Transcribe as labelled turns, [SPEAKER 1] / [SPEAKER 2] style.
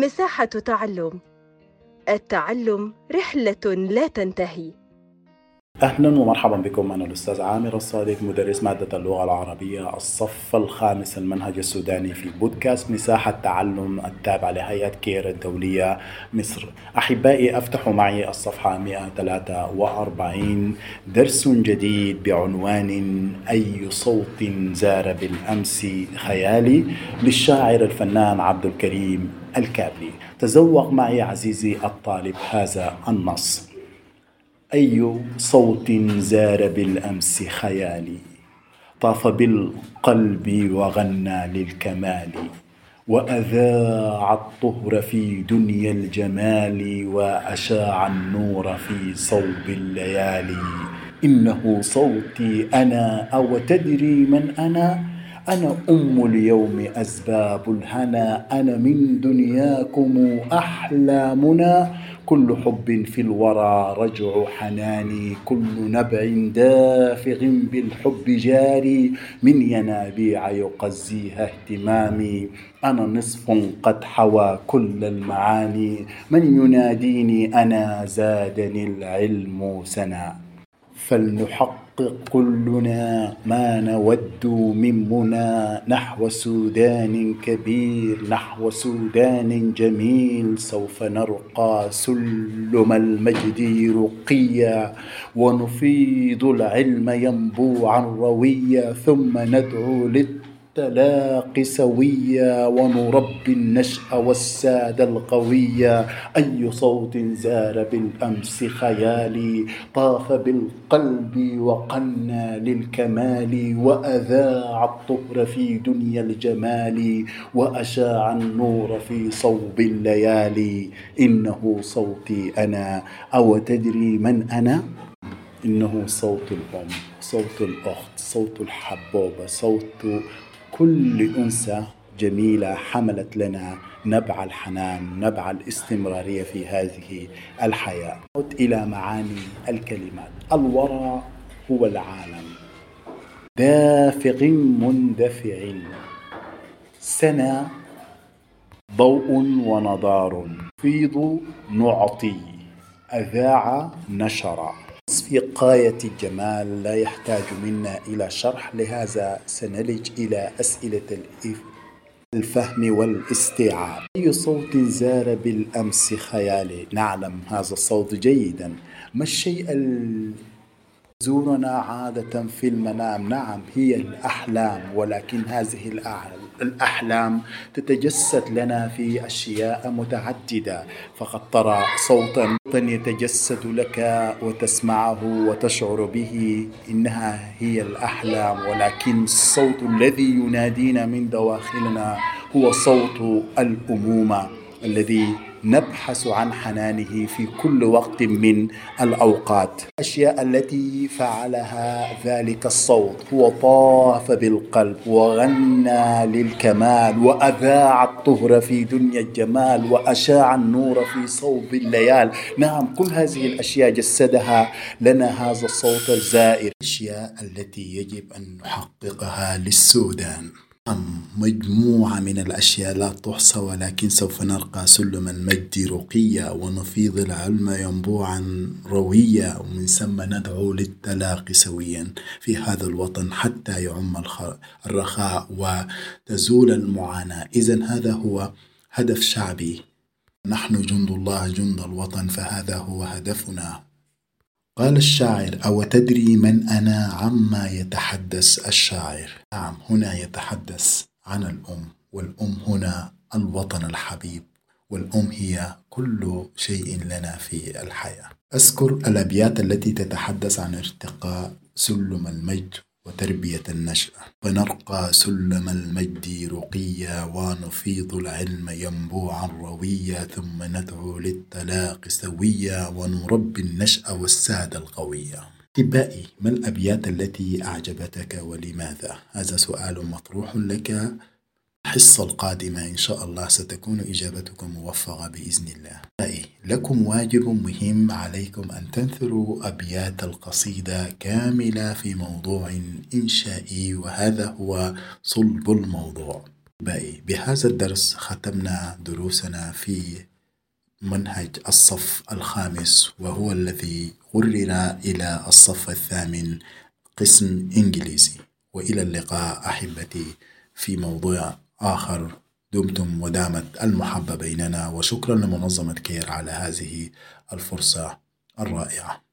[SPEAKER 1] مساحة تعلم. التعلم رحلة لا تنتهي.
[SPEAKER 2] أهلا ومرحبا بكم. أنا الأستاذ عامر الصادق مدرس مادة اللغة العربية الصف الخامس المنهج السوداني في بودكاست مساحة تعلم التابع لهيئة كير الدولية مصر. أحبائي أفتح معي الصفحة 143 درس جديد بعنوان أي صوت زار بالأمس خيالي للشاعر الفنان عبد الكريم الكابلي. تزوق معي عزيزي الطالب هذا النص. أي صوت زار بالأمس خيالي طاف بالقلب وغنى للكمال وأذاع الطهر في دنيا الجمال وأشاع النور في صوب الليالي. إنه صوتي أنا أو تدري من أنا؟ أنا أم اليوم أسباب الهنا أنا من دنياكم أحلامنا. كل حب في الورى رجع حناني كل نبع دافغ بالحب جاري. من ينابيع يقزيها اهتمامي أنا نصف قد حوى كل المعاني. من يناديني أنا زادني العلم سنا. فلنحقق كلنا ما نود من منى نحو سودان كبير نحو سودان جميل. سوف نرقى سلم المجد رقيا ونفيض العلم ينبوعا رويا. ثم ندعو للتقوى التلاقي سويا ونربي النشأ والسادة القوية أي صوت زار بالأمس خيالي؟ طاف بالقلب وقنا للكمال وأذاع الطهر في دنيا الجمال وأشاع النور في صوب الليالي. إنه صوتي أنا. أو تدري من أنا؟ إنه صوت الأم صوت الأخت صوت الحبوبة صوت كل أنثى جميلة حملت لنا نبع الحنان نبع الاستمرارية في هذه الحياة. إلى معاني الكلمات. الورى هو العالم. دافق مندفع. سنة ضوء ونضار. فيض نعطي. أذاع نشر في غاية الجمال لا يحتاج منا إلى شرح لهذا سنلج إلى أسئلة الفهم والاستيعاب. أي صوت زار بالأمس خيالي؟ نعلم هذا الصوت جيدا. ما الشيء زورنا عادة في المنام. نعم هي الأحلام ولكن هذه الأحلام تتجسد لنا في أشياء متعددة. فقد ترى صوتا يتجسد لك وتسمعه وتشعر به. إنها هي الأحلام ولكن الصوت الذي ينادينا من دواخلنا هو صوت الأمومة الذي نبحث عن حنانه في كل وقت من الأوقات. الأشياء التي فعلها ذلك الصوت. هو طاف بالقلب وغنى للكمال وأذاع الطهر في دنيا الجمال وأشاع النور في صوب الليال. نعم كل هذه الأشياء جسدها لنا هذا الصوت الزائر. الأشياء التي يجب أن نحققها للسودان. مجموعة من الأشياء لا تحصى ولكن سوف نرقى سلم المجد رقيا ونفيض العلم ينبوعا رويا ومن ثم ندعو للتلاقي سويا في هذا الوطن حتى يعم الرخاء وتزول المعاناة. إذا هذا هو هدف شعبي. نحن جند الله جند الوطن فهذا هو هدفنا. قال الشاعر أو تدري من أنا عما يتحدث الشاعر? نعم هنا يتحدث عن الأم والأم هنا الوطن الحبيب والأم هي كل شيء لنا في الحياة. أذكر الأبيات التي تتحدث عن ارتقاء سلم المجد وتربية النشأة فنرقى سلم المجد رقيا ونفيض العلم ينبوعا رويا ثم ندعو للتلاق سويا ونربي النشأة والسادة القوية أحبائي ما الأبيات التي أعجبتك ولماذا؟ هذا سؤال مطروح لك. الحصة القادمة إن شاء الله ستكون إجابتكم موفقة بإذن الله. أي لكم واجب مهم عليكم أن تنثروا أبيات القصيدة كاملة في موضوع إنشائي وهذا هو صلب الموضوع. بهذا الدرس ختمنا دروسنا في منهج الصف الخامس وهو الذي غرر إلى الصف الثامن قسم إنجليزي. وإلى اللقاء أحبتي في موضوع آخر. دمتم ودامت المحبة بيننا وشكرا لمنظمة كير على هذه الفرصة الرائعة.